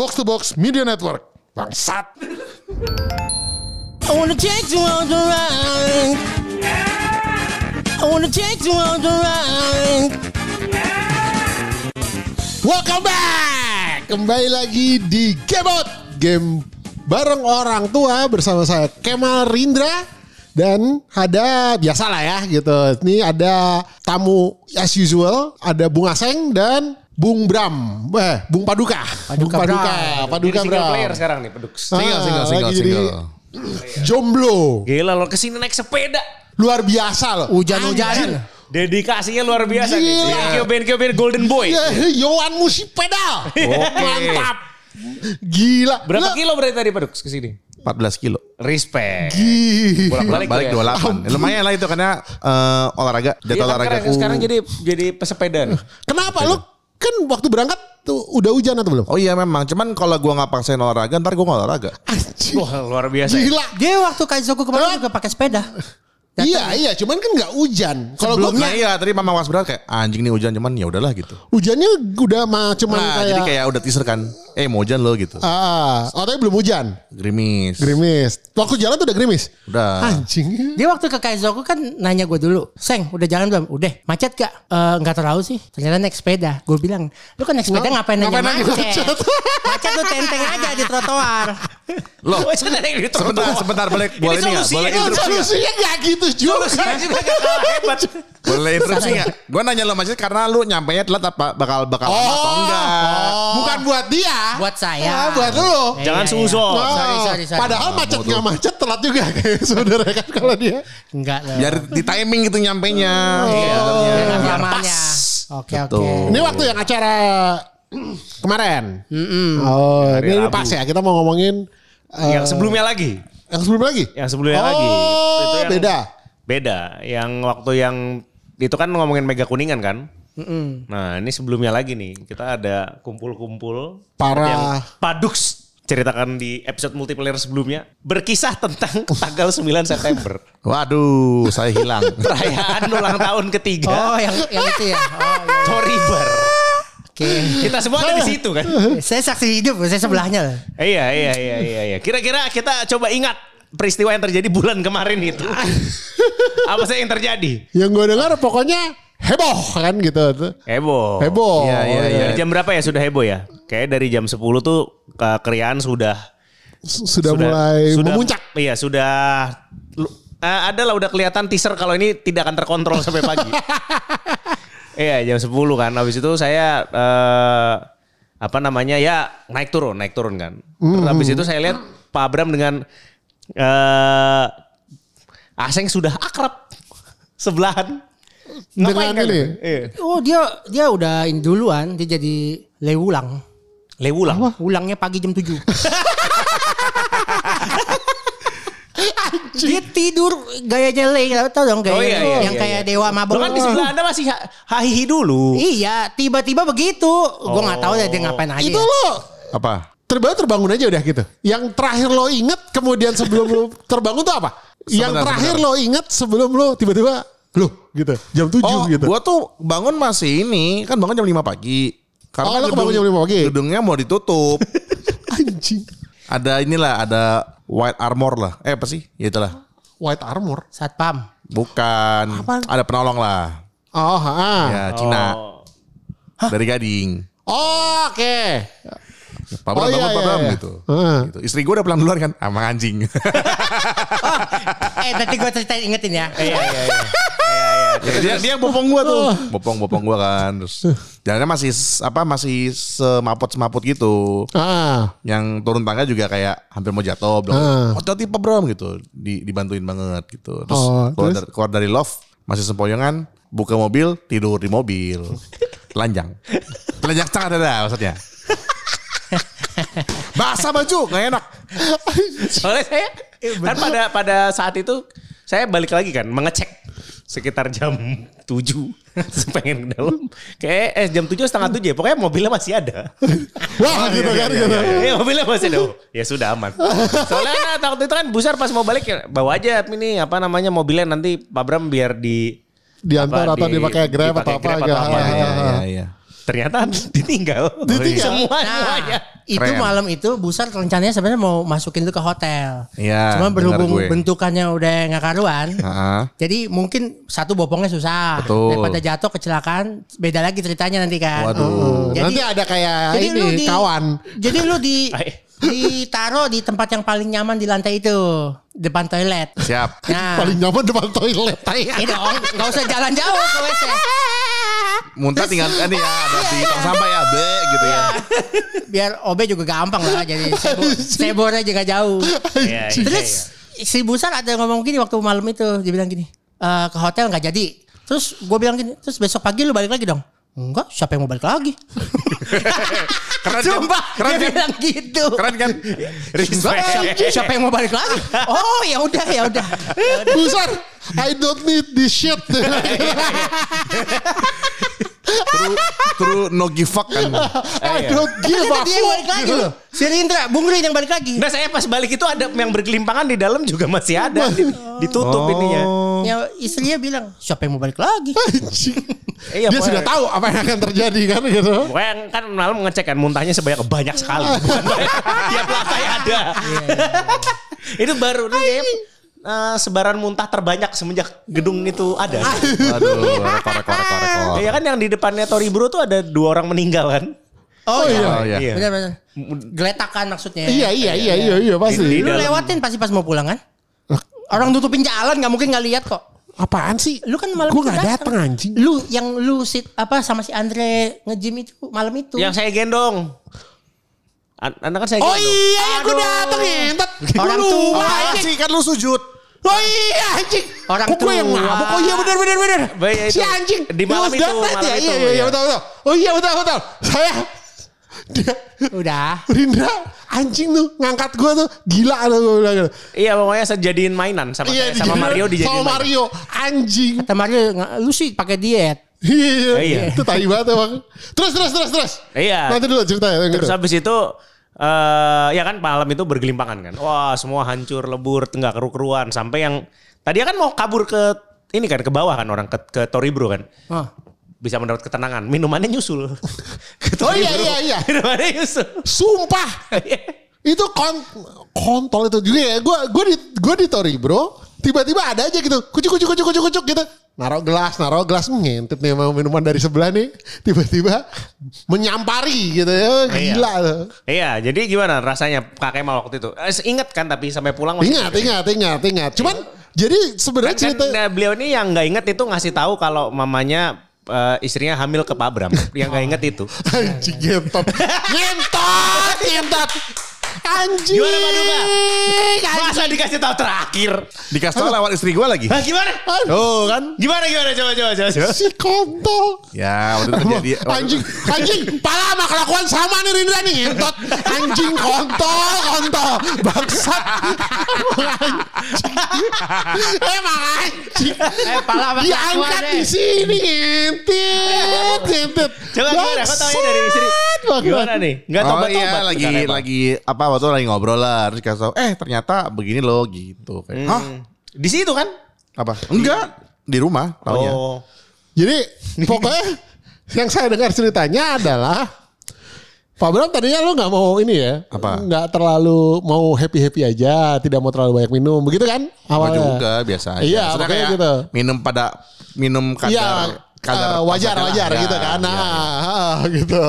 Box to Box Media Network. Bangsat. I wanna take you on the ride. I wanna take you on the ride. Welcome back. Kembali lagi di Gamebot. Game bareng orang tua bersama saya Kemal Rindra dan ada biasa lah ya gitu. Ini ada tamu as usual, ada Bung Aseng dan Bung Bram, eh Bung Paduka, Bung Paduka, Bram. Paduka Jadi single Bram. player sekarang nih peduk. Ah, Single, single, single, jadi single. Jomblo, Gila lo ke sini naik sepeda. luar biasa loh. Hujan-hujanan. Dedikasinya luar biasa nih. Gila. Benkyo Benkyo Ben Golden Boy. Ya, Yohan Musipeda. Mantap. Gila. Berapa Lah, kilo berarti tadi peduk ke sini? 14 kilo. Respect. Gila. Bolak-balik Balik tuh ya. 28. Ya, lumayan lah itu karena eh, olahraga. Iya Jadwal kan olahraga sekarang, sekarang jadi jadi pesepeda. Kenapa lu kan waktu berangkat tuh udah hujan atau belum? Oh iya memang. Cuman kalau gua nggak paksain olahraga, ntar gua nggak olahraga. Wah luar biasa. ya. Gila. Dia waktu Kaizoku kemarin juga pakai sepeda. Iya iya, cuman kan nggak hujan. Kalau gua Nah iya, tadi mama was berat kayak anjing nih hujan cuman ya udahlah gitu. hujannya udah mah cuman Nah, kayak, jadi kayak udah teaser kan. Eh mau hujan lo gitu. ah, oh tapi belum hujan. Gerimis. Gerimis. Waktu jalan tuh udah gerimis. Udah. Anjing. Dia waktu ke Kaizoku kan nanya gue dulu, Seng udah jalan belum? Udah, macet gak? Eh, Nggak terlalu sih, ternyata naik sepeda. Gue bilang, lu kan naik sepeda ngapain nanya ngapain nanya macet? macet? macet lu tenteng aja di trotoar. Loh, Oh, sebentar, sebentar, sebentar boleh boleh Ini solusinya. Boleh solusinya nggak gitu juga. Solusinya juga gak kalah hebat. Boleh interupsi nggak? Gue nanya lo macet karena lu nyampe nya telat apa bakal bakal lama atau enggak? Bukan buat dia. Buat saya. Ah, buat lu. Iya, Jangan iya. sorry, sorry, sorry. Padahal macet nggak macet telat juga kayak saudara kan kalau dia. Enggak lah. Biar di timing gitu nyampe nya. Iya, biar pas. Oke, oke. Ini waktu yang acara kemarin. Oh, Hari ini Rabu. pas ya. Kita mau ngomongin eh, Yang sebelumnya lagi. Yang sebelum lagi. Yang sebelumnya oh, lagi. Itu yang- beda. Beda. Yang waktu yang itu kan ngomongin mega kuningan kan. Nah ini sebelumnya lagi nih kita ada kumpul-kumpul Para- yang Padux ceritakan di episode multiplayer sebelumnya berkisah tentang tanggal 9 September Waduh, saya hilang. perayaan ulang tahun ketiga Oh, yang yang itu ya. Oh, iya. Toriber. Oke. Kita semua ada di situ kan. Saya saksi hidup, saya sebelahnya. loh. iya iya iya iya iya. Kira-kira kita coba ingat peristiwa yang terjadi bulan kemarin itu. Apa sih yang terjadi? Yang gue dengar pokoknya heboh kan gitu. Heboh. Heboh. Iya, iya, iya. Dari jam berapa ya sudah heboh ya? Kayak dari jam 10 tuh kekeriaan sudah S- Sudah, mulai memuncak. Iya, sudah eh, ada lah udah kelihatan teaser kalau ini tidak akan terkontrol sampai pagi. iya, jam 10 kan. Habis itu saya eh, apa namanya? Ya, naik turun, naik turun kan. Terus habis itu saya lihat Pak Abram dengan eh Aseng sudah akrab sebelahan. Dengan kan? ini? Iya. Oh, dia dia udah ini duluan, dia jadi lewulang. Lewulang. Ulangnya pagi jam 7. dia tidur gayanya lay, tau dong gaya Oh, iya, iya, yang iya, kayak iya. dewa mabok. Lo kan di sebelah Anda masih ha- hahihi dulu. Iya, tiba-tiba begitu. Gue nggak tahu deh dia ngapain aja. Itu lo Apa? terbangun terbangun aja udah gitu. Yang terakhir lo inget kemudian sebelum lo terbangun tuh apa? Yang terakhir sebentar. lo inget sebelum lo tiba-tiba lo gitu jam 7 Oh, gitu. gua tuh bangun masih ini, kan bangun jam 5 pagi. Oh, lo kebangun jam 5 pagi? Gedungnya mau ditutup. Anjing. ada inilah, ada white armor lah. Eh apa sih? Ya itulah. White armor. Satpam. Bukan. Apaan? Ada penolong lah. Oh, ha. Ya, Cina. Oh. Dari Gading. Oh, oke. Pak Oh, Bram, iya, Pak iya, Bram iya. gitu. Heeh. gitu. Istri gue udah pulang duluan kan. Sama anjing. eh, nanti gue cerita ingetin ya. Iya iya iya. dia dia yang bopong gua tuh. Bopong-bopong gua kan. Terus jalannya masih apa masih semaput-semaput gitu. Ah. Yang turun tangga juga kayak hampir mau jatuh bilang, Ah. hati-hati Pak Bram gitu. Di, dibantuin banget gitu. Terus, Oh, keluar, terus? Dari, keluar dari loft masih sempoyongan, buka mobil, tidur di mobil. Telanjang. Telanjang cang ada maksudnya. Basah baju, nggak enak. Soalnya saya kan pada pada saat itu saya balik lagi kan mengecek sekitar jam 7 Terus pengen ke dalam kayak eh jam 7 setengah 7 ya pokoknya mobilnya masih ada Wah, gitu kan gitu. Iya mobilnya masih ada Oh, ya sudah aman soalnya nah, waktu itu kan busar pas mau balik ya bawa aja ini apa namanya mobilnya nanti Pak Bram biar di Diantar apa, atau di- dipakai Grab dipakai atau apa Grab gitu. atau apa. Ah, Iya, ah, iya, ah. iya. Ternyata ditinggal. Ditinggal. Semua Nah, semuanya. itu Keren. malam itu Busar rencananya sebenarnya mau masukin itu ke hotel. Iya, Cuma berhubung gue. bentukannya udah nggak karuan. Heeh. Jadi mungkin satu bopongnya susah. Betul. Daripada jatuh kecelakaan, beda lagi ceritanya nanti kan. Waduh. Jadi- Nanti ada kayak Jadi ini lu di, kawan. Jadi lu di ditaruh di tempat yang paling nyaman di lantai itu, depan toilet. Siap. Nah, Paling nyaman depan toilet. ini dong, nggak usah jalan jauh ke WC. Muntah tinggal ini ya ada di tong sampah ya, be gitu ya. Biar OB juga gampang lah, jadi sebo, sebornya juga jauh. Iya, iya, Terus si Busar ada ngomong gini waktu malam itu, dia bilang gini, "Eh, ke hotel nggak jadi. Terus gue bilang gini, terus besok pagi lu balik lagi dong. Enggak, siapa yang mau balik lagi? Keren kan? Sumpah, Keren dia kan? bilang gitu. Keren kan? Siapa, siapa yang mau balik lagi? Oh ya udah ya udah. Busar, I don't need this shit. True, true no give fuck kan. I don't give a dia balik fuck. lagi loh. Si Rindra, Bung Rin yang balik lagi. Nah saya pas balik itu ada yang bergelimpangan di dalam juga masih ada. Di- Ditutup Oh. ininya. Ya istrinya bilang, siapa yang mau balik lagi? Iya, Dia sudah tahu apa yang akan terjadi kan gitu. Pokoknya kan malam ngecek kan muntahnya sebanyak banyak sekali. Bukan banyak. Tiap lantai ada. itu baru nih eh, sebaran muntah terbanyak semenjak gedung itu ada. Aduh, rekor rekor rekor rekor. Iya kan yang di depannya Tori Bro tuh ada dua orang meninggal kan? Oh, iya. Oh iya. Iya. Benar benar. Geletakan maksudnya. Iya iya iya iya iya pasti. Di- di- Lu lewatin pasti pas mau pulang kan? Orang tutupin jalan nggak mungkin nggak lihat kok. Apaan sih? Lu kan malam Gue gak datang anjing. Lu yang lu sit apa sama si Andre nge-gym itu malam itu. Yang saya gendong. An- Anda kan saya Oh iya ya gue datang ngentot. Orang tua, sih kan lu sujud? Oh iya anjing. Orang Kok gue yang tua. mabuk? Oh iya benar benar ya Si anjing. Di malam itu, malam ya? itu, Iya iya ya. iya betul betul. Oh iya betul betul. Saya dia Udah. Rindra anjing tuh ngangkat gue tuh gila tuh gue bilang. Iya pokoknya sejadiin mainan sama Iya, saya, sama dijadiin- Mario dijadiin Sama mainan. Mario anjing. Kata Mario, "Nggak, lu sih pakai diet. Iya, Iya. itu tai banget emang. Terus terus terus terus. Iya. Nanti dulu ceritanya yang Terus gitu. habis itu eh ya kan malam itu bergelimpangan kan. Wah, semua hancur, lebur, enggak keru-keruan sampai yang tadi kan mau kabur ke ini kan ke bawah kan orang ke ke Toribro kan. Oh. Bisa mendapat ketenangan. Minumannya nyusul. Oh iya iya iya. Minumannya nyusul. Sumpah. itu kon kontol itu juga ya. Gue gue di gue di Tori bro. Tiba-tiba ada aja gitu. Kucuk kucuk kucuk kucuk kucuk gitu. Naruh gelas, naruh gelas ngintip nih sama minuman dari sebelah nih. Tiba-tiba menyampari gitu ya. Gila tuh. Iya, jadi gimana rasanya Kak Kemal waktu itu? Eh, ingat kan tapi sampai pulang masih Ingat, ingat, ingat, ingat. Cuman jadi sebenarnya Kan, cerita nah, beliau ini yang nggak inget itu ngasih tahu kalau mamanya eh, istrinya hamil ke Pak Bram. yang nggak inget itu. anjing ngentot. ngentot, ngentot. Anjing. Gimana Pak Duka? Masa dikasih tahu terakhir? Dikasih tau lewat istri gue lagi. Hah, gimana? Oh kan? Gimana gimana coba coba coba. coba. Si kontol. Ya waktu itu terjadi. waktu- anjing, anjing, pala sama kelakuan sama nih Rindra nih ngentot. Anjing kontol, kontol, bangsat. Emang anjing. Eh, pala sama Diangkat kelakuan, di sini ngentit, ngentit. Coba gimana? Kau tahu dari istri? Gimana nih? Enggak Oh tobat iya lagi lagi apa waktu itu lagi ngobrol lah terus kasih tau eh ternyata begini loh gitu kayak hah Di situ kan? apa enggak di rumah taunya Oh. Jadi pokoknya yang saya dengar ceritanya adalah Pak Bram tadinya lu nggak mau ini ya, Apa? Nggak terlalu mau happy happy aja, tidak mau terlalu banyak minum, begitu kan? Apa Awalnya. juga biasa aja Iya, Maksudnya kayak gitu. minum pada minum kadar Iya, kadar eh, wajar wajar Ya, gitu kan, iya, nah iya. ah, gitu.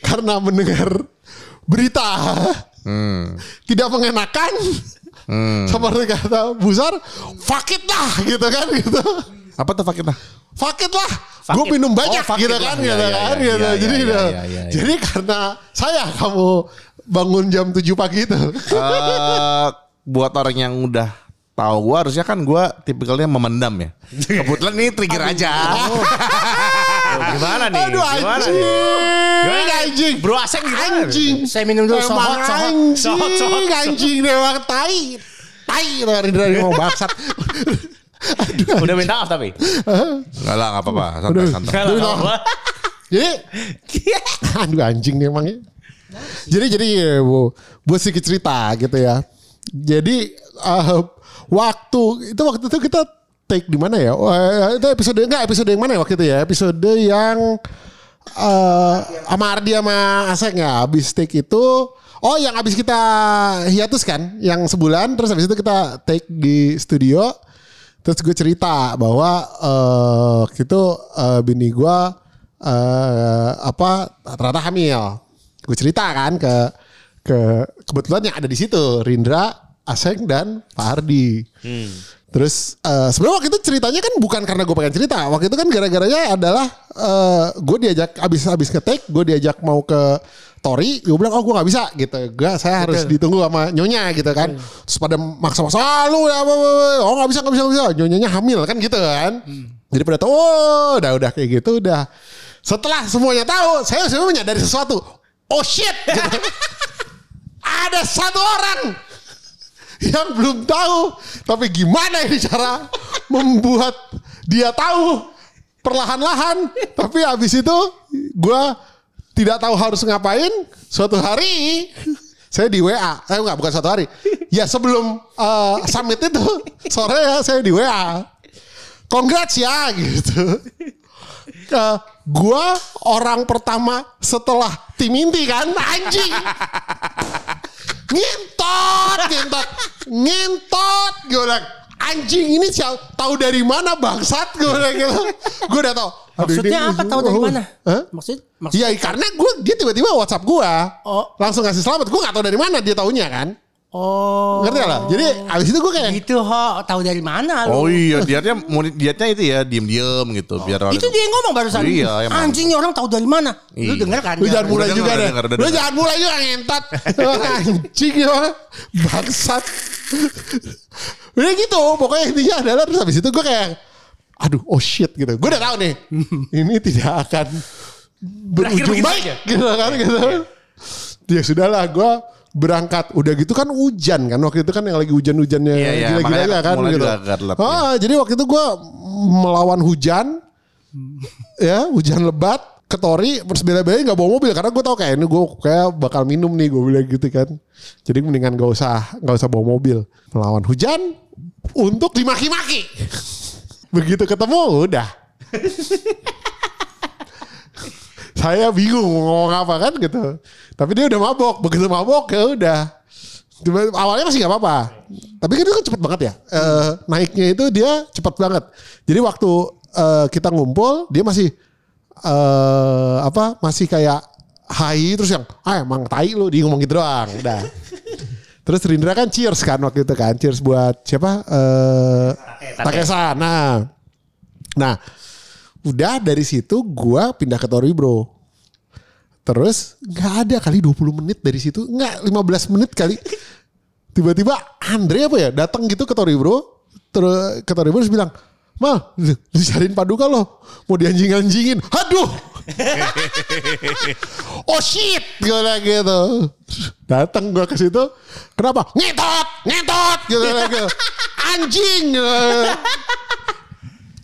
Karena mendengar berita Hmm. tidak mengenakan, seperti kata Busar, fuck it lah gitu kan, gitu. apa tuh fakir fuck it lah. Fuck Gue minum banyak Oh, gitu it kan, lah. gitu Iya, iya, kan, iya, gitu. iya, jadi, iya, iya, iya, iya. jadi karena saya kamu bangun jam 7 pagi itu. Eh, buat orang yang udah tahu gua harusnya kan gua tipikalnya memendam ya. Kebetulan ini trigger aja. Gimana nih? Aduh Gimana anjing. nih? Gimana nih? anjing. Bro Aseng gimana? Anjing. Saya minum dulu, sohot, sohot. anjing. Sohot, sohot. Anjing memang tai. Tai Rindra ini mau bangsat. Udah minta maaf tapi. Enggak lah, enggak apa-apa. Santai, santai. Kalau apa? Jadi aduh anjing nih emangnya. Jadi jadi ya, bu, buat sedikit cerita gitu ya. Jadi eh, waktu itu waktu itu kita take di mana ya? Oh, eh, itu episode enggak episode yang mana ya waktu itu ya? Episode yang eh sama Ardi sama Asek ya habis take itu. Oh yang habis kita hiatus kan? Yang sebulan terus habis itu kita take di studio. Terus gue cerita bahwa eh itu eh, bini gue eh apa ternyata hamil. Gue cerita kan ke ke kebetulan yang ada di situ Rindra Aseng dan Pak Ardi Terus eh, sebenarnya waktu itu ceritanya kan bukan karena gue pengen cerita. Waktu itu kan gara-garanya adalah eh, gue diajak abis abis ngetek, gue diajak mau ke Tori, gue bilang oh gue nggak bisa gitu. Gue saya harus ditunggu sama nyonya gitu kan. Terus pada maksa-maksa "Ah, lu ya, apa, apa, apa." oh nggak bisa nggak bisa nggak bisa. Nyonyanya hamil kan gitu kan. Jadi pada tahu oh udah udah kayak gitu udah. Setelah semuanya tahu, saya sebenarnya menyadari sesuatu. Oh shit gitu. Ada satu orang yang belum tahu. Tapi gimana ini cara membuat dia tahu perlahan-lahan. Tapi habis itu gue tidak tahu harus ngapain. Suatu hari saya di WA. Eh enggak bukan suatu hari. Ya sebelum eh, summit itu sore ya saya di WA. Congrats ya gitu. Eh, gua orang pertama setelah tim inti kan anjing ngentot ngentot ngentot gue bilang anjing ini siapa tahu dari mana bangsat? Gue bilang gitu. Gue udah tahu. Aduh, Maksudnya ini- apa? Tahu dari oh, mana? Hah? Maksud maksud Iya karena gue dia tiba-tiba WhatsApp gue Oh. langsung kasih selamat. Gue gak tahu dari mana dia taunya kan Oh. ngerti lah jadi abis itu gue kayak Gitu ho, tahu dari mana lu? Oh iya, dietnya mau dietnya itu ya diem-diem gitu biar orang Itu dia yang ngomong barusan. Iya, emang. Anjing orang tahu dari mana? Lu Iya. denger kan? Lu jangan mulai juga denger, deh. Lu jangan mulai juga ngentot. Anjing ya. Bangsat. Udah gitu. Pokoknya intinya adalah terus habis itu gue kayak aduh oh shit gitu. Gue udah tahu nih. ini tidak akan berujung baik gitu kan gitu. Ya sudahlah gue berangkat. Udah gitu kan hujan kan waktu itu kan yang lagi hujan-hujannya Iya, iya, makanya kan gitu. gelap, Ah, jadi waktu itu gue melawan hujan ya hujan lebat ke Tori terus bela-belain nggak bawa mobil karena gue tau kayak ini gue kayak bakal minum nih gue bilang gitu kan. Jadi mendingan gak usah nggak usah bawa mobil. Melawan hujan untuk dimaki-maki. Begitu ketemu udah saya bingung mau ngomong apa kan gitu. Tapi dia udah mabok. Begitu mabok ya udah. Tiba- awalnya masih nggak apa-apa. Tapi kan itu kan cepet banget ya. Eh, naiknya itu dia cepet banget. Jadi waktu eh, kita ngumpul dia masih eh apa masih kayak hai terus yang ah emang tai lu dia ngomong gitu doang udah. Terus Rindra kan cheers kan waktu itu kan cheers buat siapa? Eh Takesa. Nah. Nah udah dari situ gua pindah ke Tori bro Terus nggak ada kali 20 menit dari situ. Nggak 15 menit kali. Tiba-tiba Andre apa ya datang gitu ke Tori Bro. Terus ke Tori Bro terus bilang, Mal, dicariin paduka loh. Mau dianjing-anjingin. Aduh. oh shit. Gue gitu. Datang gue ke situ. Kenapa? Ngetot. Ngetot. Gitu gitu. Anjing.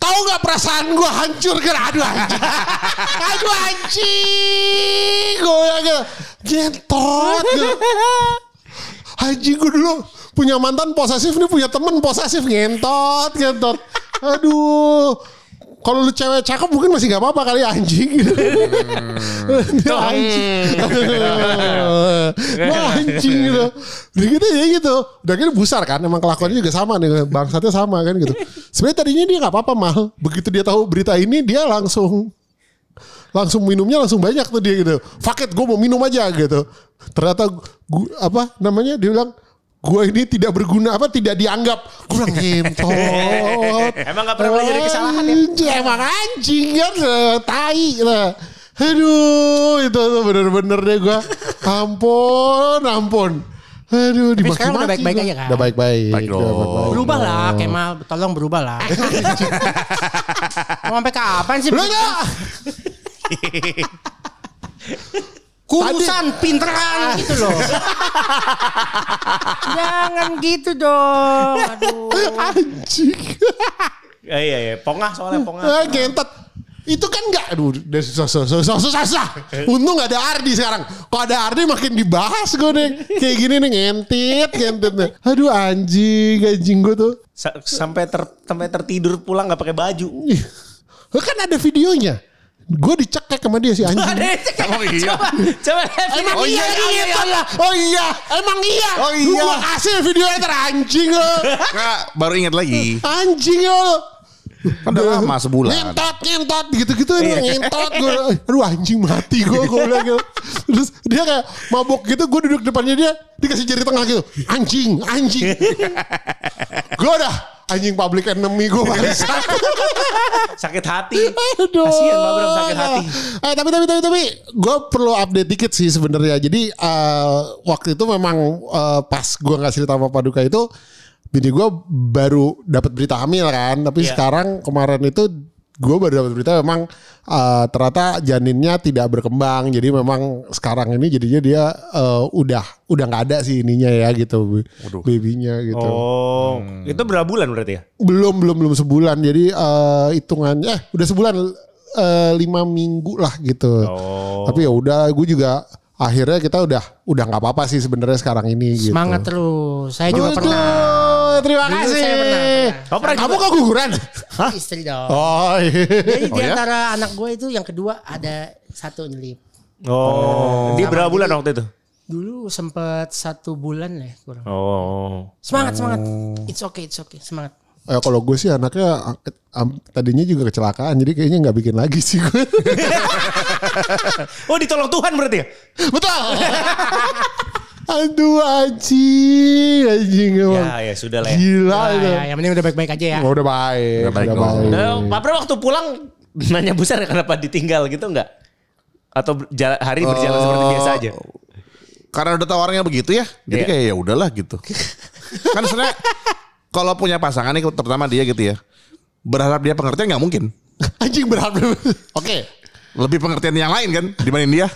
Tahu nggak perasaan gue hancur kan? Aduh anjing. Aduh anjing. Gue gitu. Gentot. Gitu. Anjing gue dulu punya mantan posesif nih punya temen posesif ngentot ngentot. Aduh. Kalau lu cewek cakep mungkin masih gak apa-apa kali anjing. Dia anjing. Nah, anjing gitu. Udah gitu ya gitu. Udah gitu busar kan. Emang kelakuannya juga sama nih. Bangsatnya sama kan gitu. Sebenarnya tadinya dia gak apa-apa mal. Begitu dia tahu berita ini dia langsung langsung minumnya langsung banyak tuh dia gitu. Fuck it, gue mau minum aja gitu. Ternyata gua, apa namanya dia bilang gue ini tidak berguna apa tidak dianggap bilang ngentot Emang gak pernah belajar kesalahan ya? Emang anjing kan eh, tai lah aduh itu tuh bener-bener deh gue ampun ampun aduh Tapi sekarang udah baik-baik aja kan? udah baik-baik Baik udah dong. baik-baik. Berubah lah Kemal, tolong berubah lah. Mau sampai kapan sih? Lu Kurusan pinteran gitu loh. Jangan gitu dong. Aduh. anjing Iya iya iya, pongah soalnya pongah. Ah, gentot. Itu kan enggak aduh udah susah susah susah susah susah. Untung gak ada Ardi sekarang. Kalau ada Ardi makin dibahas gue nih. Kayak gini nih ngentit ngentit nih. Aduh anjing anjing gue tuh. Sa- sampai ter sampai tertidur pulang nggak pakai baju. Kan ada videonya. Gue dicekek sama dia si anjing. Ada cek. Emang iya? Coba, coba lihat Emang video. iya, Oh, iya, iya, Oh iya, emang iya. Oh iya. gua kasih videonya teranjing lo. Nggak, baru ingat lagi. Anjing lo. Kan udah lama sebulan. Ngentot, ngentot gitu-gitu ngentot gue. Aduh anjing mati gue gue bilang gitu. Terus dia kayak mabok gitu gue duduk depannya dia dikasih jari tengah gitu. Anjing, anjing. gue udah anjing public enemy gue. Sakit hati. Aduh. Kasian Mbak Bram sakit hati. Eh tapi tapi tapi tapi gue perlu update dikit sih sebenarnya. Jadi eh, waktu itu memang eh, pas gue nggak cerita sama Paduka itu bini gue baru dapat berita hamil kan. Tapi Iya. sekarang kemarin itu gue baru dapat berita memang eh, ternyata janinnya tidak berkembang. Jadi memang sekarang ini jadinya dia eh, udah udah nggak ada sih ininya ya gitu babynya gitu. Oh, itu berapa bulan berarti ya? Belum belum belum sebulan. Jadi eh, hitungannya eh udah sebulan eh, lima minggu lah gitu. Oh. Tapi ya udah, gue juga akhirnya kita udah udah nggak apa-apa sih sebenarnya sekarang ini. Gitu. Semangat terus. Saya juga Aduh, pernah. Terima Dulu kasih. saya pernah, pernah. Oh, pernah Kamu juga? keguguran? Istri dong. Oh iya. Jadi Oh, di ya? antara anak gue itu yang kedua ada satu nyelip. Oh, dia berapa bulan waktu itu? Dulu sempet satu bulan lah ya, kurang. Oh. Semangat, semangat. It's okay, it's okay. Semangat. Eh, kalau gue sih anaknya tadinya juga kecelakaan, jadi kayaknya nggak bikin lagi sih gue. Oh, ditolong Tuhan berarti ya? Betul. Aduh anjing, anjing emang. Ya, ya sudah lah ya. Gila Ya, ya, yang penting udah baik-baik aja ya. Oh, udah baik, Udah baik udah baik. Nah, Pak Bro waktu pulang nanya besar kenapa ditinggal gitu enggak? Atau berjala- hari berjalan seperti biasa aja? Karena udah tawarnya begitu ya. Jadi Iya. kayak ya udahlah gitu. kan sebenarnya kalau punya pasangan nih terutama dia gitu ya. Berharap dia pengertian nggak mungkin. Anjing berat. Oke. Lebih pengertian yang lain kan dibanding dia.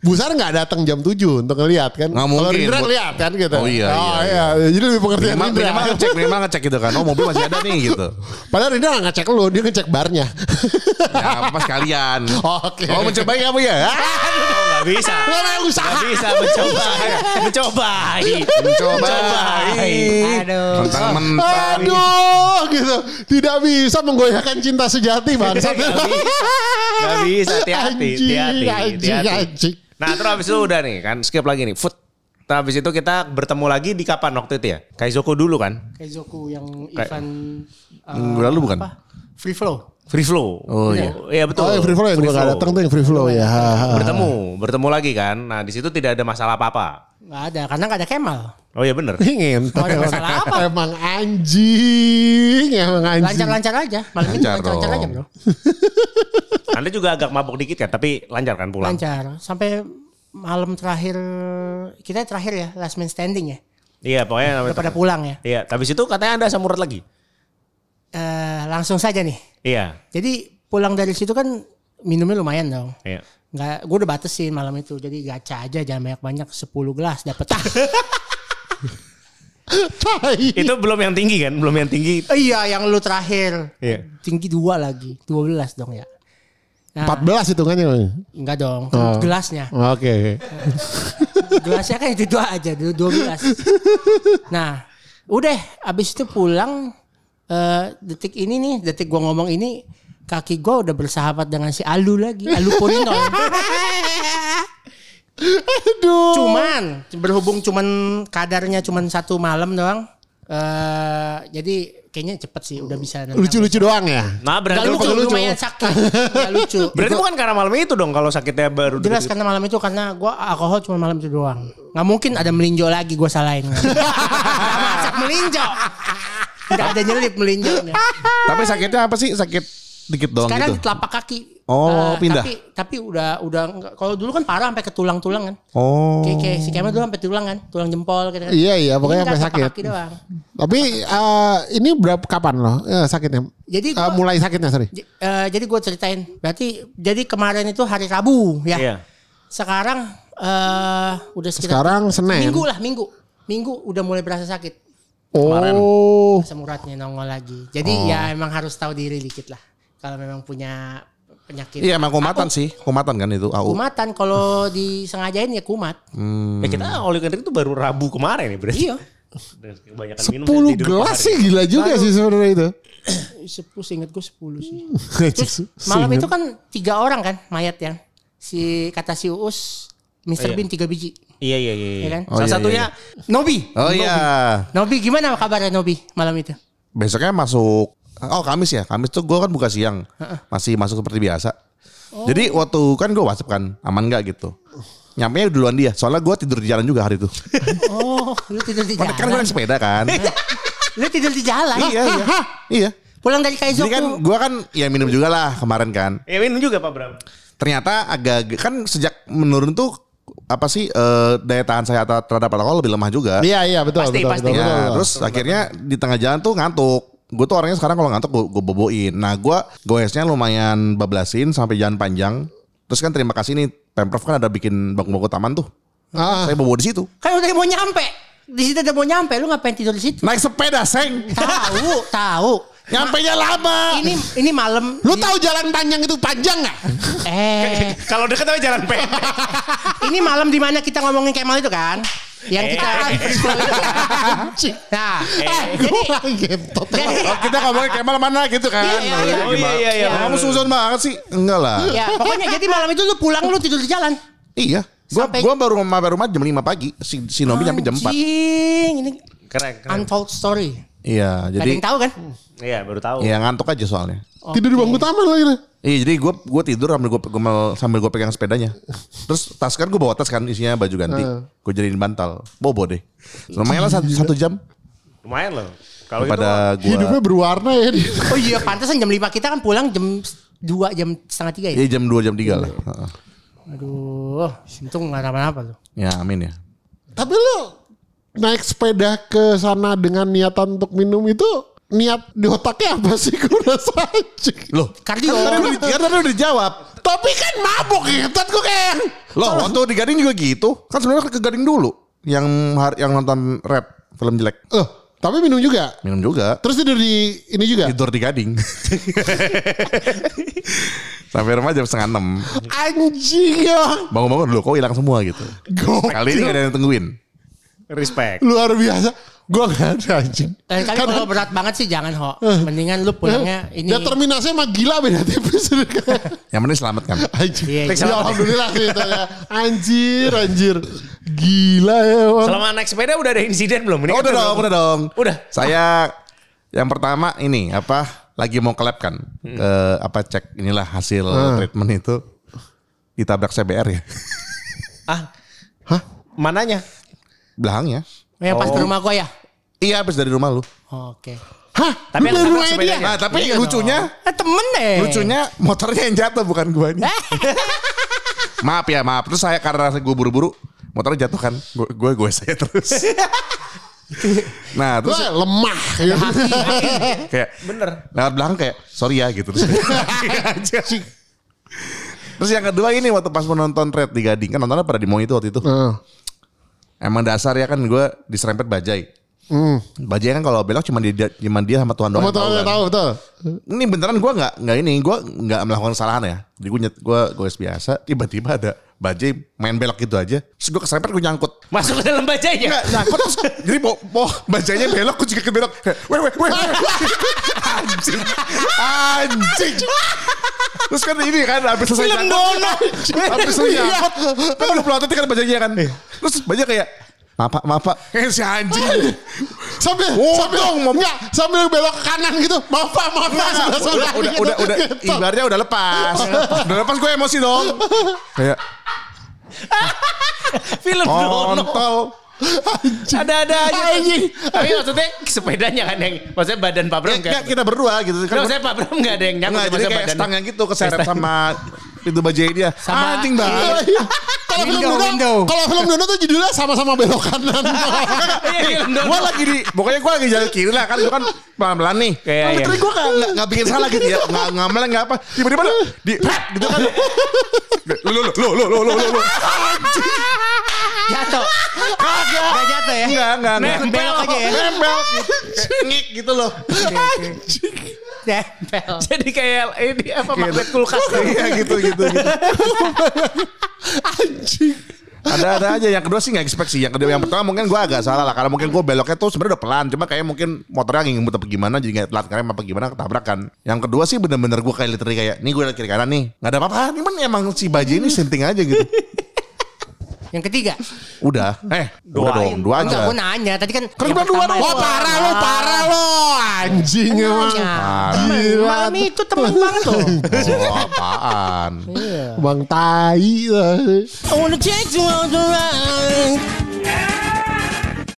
Busar nggak datang jam 7 untuk ngeliat kan? Nggak Kalau mungkin. Rindra lihat kan gitu. Oh iya, Oh, iya, iya. Jadi lebih pengertian Minimal, Rindra. minimal ngecek, minimal ngecek gitu kan. Oh mobil masih ada nih gitu. Padahal Rindra nggak ngecek lu, dia ngecek barnya. Ya apa sekalian. Oke. Oh mencobai kamu ya? Oh, nggak bisa. Nggak ada usaha. Nggak bisa mencoba. mencoba. Mencobai. Aduh. Mentang-mentang. Aduh, gitu. Tidak bisa menggoyahkan cinta sejati bangsat. Nggak bisa, hati-hati, Anjing, hati-hati, hati-hati. Nah terus habis itu udah nih kan skip lagi nih food. Nah, habis itu kita bertemu lagi di kapan waktu itu ya? Kaizoko dulu kan? Keizoku yang Kayak- event uh, lalu bukan? apa? Free flow. Free flow. Oh iya. Iya betul. Oh, yang free flow yang gue Free gak flow. datang tuh yang free flow ya. Ha, ha. Bertemu, bertemu lagi kan. Nah di situ tidak ada masalah apa-apa. Nggak ada karena nggak ada Kemal. Oh iya bener. Ngentot. Oh, ada masalah apa? Emang anjing, emang anjing. Lancar-lancar aja. Malam ini Lancar lancar-lancar dong. aja bro. Anda juga agak mabuk dikit kan, tapi lancar kan pulang. Lancar. Sampai malam terakhir kita terakhir ya last man standing ya. Iya pokoknya. Udah pada pulang ya. Iya, habis itu katanya Anda asam urat lagi. Eh langsung saja nih. Iya. Jadi pulang dari situ kan minumnya lumayan dong. Iya. Nggak, gue udah batesin malam itu. Jadi gacha aja jangan banyak-banyak 10 gelas dapet. Tai. Itu belum yang tinggi kan? Belum yang tinggi. iya yang lu terakhir. Iya. Tinggi dua lagi. 12 dong ya. Nah, 14 hitungannya. Enggak dong. Oh. Gelasnya. Oke. Gelasnya kan itu dua aja. Dua, dua gelas. Nah. Udah. Abis itu pulang. Eh, detik ini nih. Detik gua ngomong ini. Kaki gua udah bersahabat dengan si Alu lagi. Alu Porinol. Aduh. Cuman berhubung cuman kadarnya cuman satu malam doang. eh jadi kayaknya cepet sih udah bisa. Lucu-lucu doang ya? Nah Gak berarti, lucu, lucu. lumayan sakit. Gak lucu. berarti bukan karena malam itu dong kalau sakitnya baru Jelas karena malam itu karena gua alkohol cuma malam itu doang. Nggak mungkin ada melinjo lagi gua salahin. Gak masak melinjo. Gak ada nyelip melinjonya. Tapi sakitnya apa sih? Sakit dikit doang Sekarang gitu. di telapak kaki. Oh, Eh, pindah. Tapi, tapi udah udah kalau dulu kan parah sampai ke tulang-tulang kan. Oh. Kayak, kayak si Kemal dulu sampai tulang kan, tulang jempol gitu kan. Iya, iya, pokoknya sampai telapak sakit. Kaki doang. Tapi eh, ini berapa kapan loh eh, sakitnya? Jadi gua- mulai sakitnya sorry. Eh, jadi gue ceritain. Berarti jadi kemarin itu hari Rabu ya. Iya. Sekarang eh udah sekitar Sekarang Senin. minggu lah minggu. Minggu udah mulai berasa sakit. Oh. Asam uratnya nongol lagi. Jadi ya emang harus tahu diri dikit lah. Kalau memang punya penyakit. Iya emang kumatan Aku- sih. Kumatan kan itu. AU. Kumatan kalau disengajain ya kumat. Ya kita all you can drink itu baru Rabu kemarin ya berarti. Iya. Kebanyakan 10 tidur gelas sih gila juga sih sebenarnya itu. Sepuluh seingat gue sepuluh sih. Terus malam itu kan tiga orang kan mayat yang si kata si Uus, Mr. Bean tiga biji, Iya iya iya. ya kan? Oh, Salah iya, satunya Nobi. Oh iya. Nobi gimana kabarnya Nobi malam itu? Besoknya masuk Oh Kamis ya Kamis tuh gue kan buka siang Masih masuk seperti biasa Jadi waktu kan gue whatsapp kan Aman gak gitu Nyampe duluan dia Soalnya gue tidur di jalan juga hari itu Oh, lu tidur di Kan gue jalan. naik sepeda kan Lu tidur di jalan. Iya iya Iya Pulang dari Kaizo Jadi kan gue kan Ya minum juga lah kemarin kan Ya minum juga Pak Bram. Ternyata agak Kan sejak menurun tuh Apa sih eh, Daya tahan saya terhadap alkohol lebih lemah juga Iya iya betul Pasti, betul, pasti. betul, Ya, betul, betul. terus akhirnya di tengah jalan tuh ngantuk. Gue tuh orangnya sekarang kalau ngantuk gue, gue boboin. Nah gue goesnya lumayan bablasin sampai jalan panjang. Terus kan terima kasih nih Pemprov kan ada bikin bangku-bangku taman tuh. Ah, Saya bobo di situ. Kan udah mau nyampe. Di situ udah mau nyampe, lu ngapain tidur di situ? Naik sepeda seng. Tahu, tahu. Nyampe nya lama. Ini ini malam. lu tahu jalan panjang itu panjang nggak? Eh, Kalau deket tapi jalan pendek. ini malam di mana kita ngomongin Kemal itu kan? Yang kita Eh. Nah, Eh, jadi Oh, kita ngomongin Kemal mana gitu kan. Iya, iya, iya. Oh iya iya iya. Kamu suzon banget sih. Enggak lah. ya pokoknya jadi malam itu lu pulang lu tidur di jalan. Iya. Gua gua baru baru rumah jam 5 pagi. Si, si Nobi nyampe jam 4. Anjing, ini Keren keren. untold story. Iya, Gak ada jadi yang tahu kan? Iya baru tahu. ya ngantuk aja soalnya. Tidur di bangku taman lagi. nih. Iya jadi gue gue tidur sambil gue sambil gue pegang sepedanya. Terus tas kan gue bawa tas kan isinya baju ganti. Gue jadiin bantal. Bobo deh. Lumayan lah satu, satu jam Lumayan loh. Kalau itu daripada gue. Hidupnya berwarna ya. dia. Oh iya, pantesan jam 5 kita kan pulang jam 2 jam setengah 3 ya. Iya jam 2 jam 3 lah. Heeh. Aduh, untung nggak apa-apa tuh. Ya amin ya. Tapi lu naik sepeda ke sana dengan niatan untuk minum itu niat di otaknya apa sih? Gue rasa anjing. Loh. Kardio. Kan tadi udah- kan udah dijawab. Tapi kan mabuk ngetot gue kayak. Loh waktu di Gading juga gitu. Kan sebenarnya ke Gading dulu. Yang yang nonton Red film jelek. Eh, tapi minum juga. Minum juga. Terus tidur di ini juga. Tidur di Gading. Sampai rumah jam setengah enam. Anjing ya. Bangun-bangun dulu kok hilang semua gitu. Gokil. Kali ini gak ada yang tungguin. Respect. Luar biasa. Gue gak ada anjing. Dan kali kalau berat banget sih jangan ho. Mendingan lu pulangnya ini. Determinasinya mah gila beda tipis. Yang penting selamatkan. Anjir. Iya, Ya, iya. Alhamdulillah sih itu ya. Anjir, anjir. Gila ya bang. Selama naik sepeda udah ada insiden belum? Ini Oh, kan udah dong, udah dong. Udah. Saya yang pertama ini apa lagi mau kelab kan ke apa cek inilah hasil treatment itu ditabrak CBR ya Ah, Hah? mananya? Belakangnya. Yang pas ke rumah gua ya. Iya habis dari rumah lu. Oke. Hah? Tapi Lu dari rumahnya dia? Nah tapi Iya lucunya Ah, temen deh. lucunya motornya yang jatuh bukan gua ini. maaf ya maaf. Terus saya karena gue buru-buru motornya jatuh kan. Gue gue gue saya terus. nah terus Wah, lemah. Ya. kayak Bener. lewat belakang kayak sorry ya gitu terus. terus yang kedua ini waktu pas menonton Red di Gading kan nontonnya pada di Mo itu waktu itu. Heeh. Emang dasar ya kan gue diserempet bajai. Hmm. Bajai kan kalau belok cuma dia cuma dia sama Tuhan doang. Kamu yang tahu, tahu kan. betul. Ini beneran gue nggak nggak ini gue nggak melakukan kesalahan ya. Jadi gue gue gue biasa tiba-tiba ada bajai main belok gitu aja. Terus gue keserempet gue nyangkut. Masuk ke dalam bajanya. Enggak nyangkut terus jadi mau mau bajanya belok gue juga ke belok. Weh weh weh. Anjing. Anjing. Terus kan ini kan habis selesai Film nyangkut. Dono. Habis selesai nyangkut. Kan udah pelotot kan bajanya kan. Terus bajanya kayak Maaf pak, maaf pak. Kayak si anjing. Sambil, Oh, sambil, dong, enggak, sambil belok ke kanan gitu. Maaf pak, maaf. Nah, Sebelah- udah, gitu. udah, udah, Gitu. ibarnya udah lepas. udah lepas gue emosi dong. Kayak Film Dono. Ada-ada aja. Anjing. Tapi maksudnya sepedanya kan yang maksudnya badan Pak Bram Ya, kan. kita berdua gitu. Kan maksudnya Pak Bram enggak ada yang nyangkut maksudnya kayak badannya. stangnya gitu keseret sama pintu bajai dia. Sama- Anjing banget. Kalau film Dono, kalau film Dono tuh judulnya sama-sama belok kanan. Iya, gue lagi di, pokoknya gue lagi jalan kiri lah kan, gue kan pelan-pelan nih. Kayak, iya. Tapi gue gak, gak, gak bikin salah gitu ya, gak ngamelin gak apa. Tiba-tiba di, gitu kan. Lo, lo, lo, lo, lo, lo, lo, lo. Jatuh. Kagak. Gak jatuh ya. Enggak, enggak, enggak. Belok aja ya. Nempel. Ngik gitu loh. Nempel. Jadi kayak ini apa magnet kulkas. Iya gitu, gitu, gitu. Anjing. ada ada aja yang kedua sih nggak expect sih. Yang kedua yang pertama mungkin gue agak salah lah. Karena mungkin gue beloknya tuh sebenarnya udah pelan. Cuma kayak mungkin motornya ngebut apa gimana jadi nggak telat karena apa gimana ketabrakan. Yang kedua sih bener-bener gue kayak literally kayak nih gue liat kiri kanan nih nggak ada apa-apa. Cuman emang si Baji ini senting aja gitu. Yang ketiga. Udah. Eh dua dong dua Enggak, aja. gue nanya. Tadi kan. Kan dua dong. Wah parah lo, parah lo. Anjing emang. Malam itu temen banget tuh. Oh apaan? Bang tai. I wanna take you on the ride.